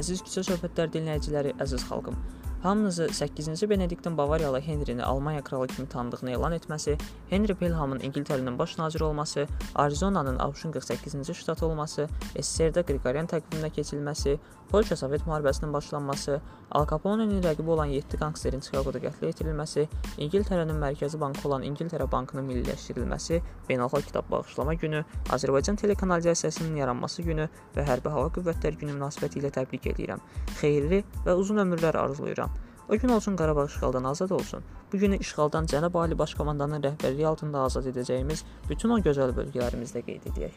Əziz küçə söhbətlər dinləyiciləri, əziz xalqım. Hamınızı 8-ci Benediktin Bavariyalı Henrini Almaniya kralı kimi tanıdığını elan etməsi, Henri Pelhamın İngiltərənin baş naziri olması, Arizonanın ABŞ-ın 48-ci ştatı olması, SSR-də Qriqoryan təqviminə keçilməsi, Polşa Sovet müharibəsinin başlanması, Al Capone'nin rəqibi olan 7 qangsterin Chicagoda qətlə yetirilməsi, İngiltərənin mərkəzi bankı olan İngiltərə Bankının milliləşdirilməsi, Beynəlxalq Kitab Bağışlama Günü, Azərbaycan telekanalizasiyasının yaranması günü və Hərbi Hava Qüvvətləri Günü münasibətilə təbrik edirəm. Xeyirli və uzun ömürlər arzulayıram. O gün olsun Qarabağ işğaldan azad olsun. Bu günü işğaldan Cənab Ali Baş Komandanın rəhbərliyi altında azad edəcəyimiz bütün o gözəl bölgələrimizdə qeyd edək.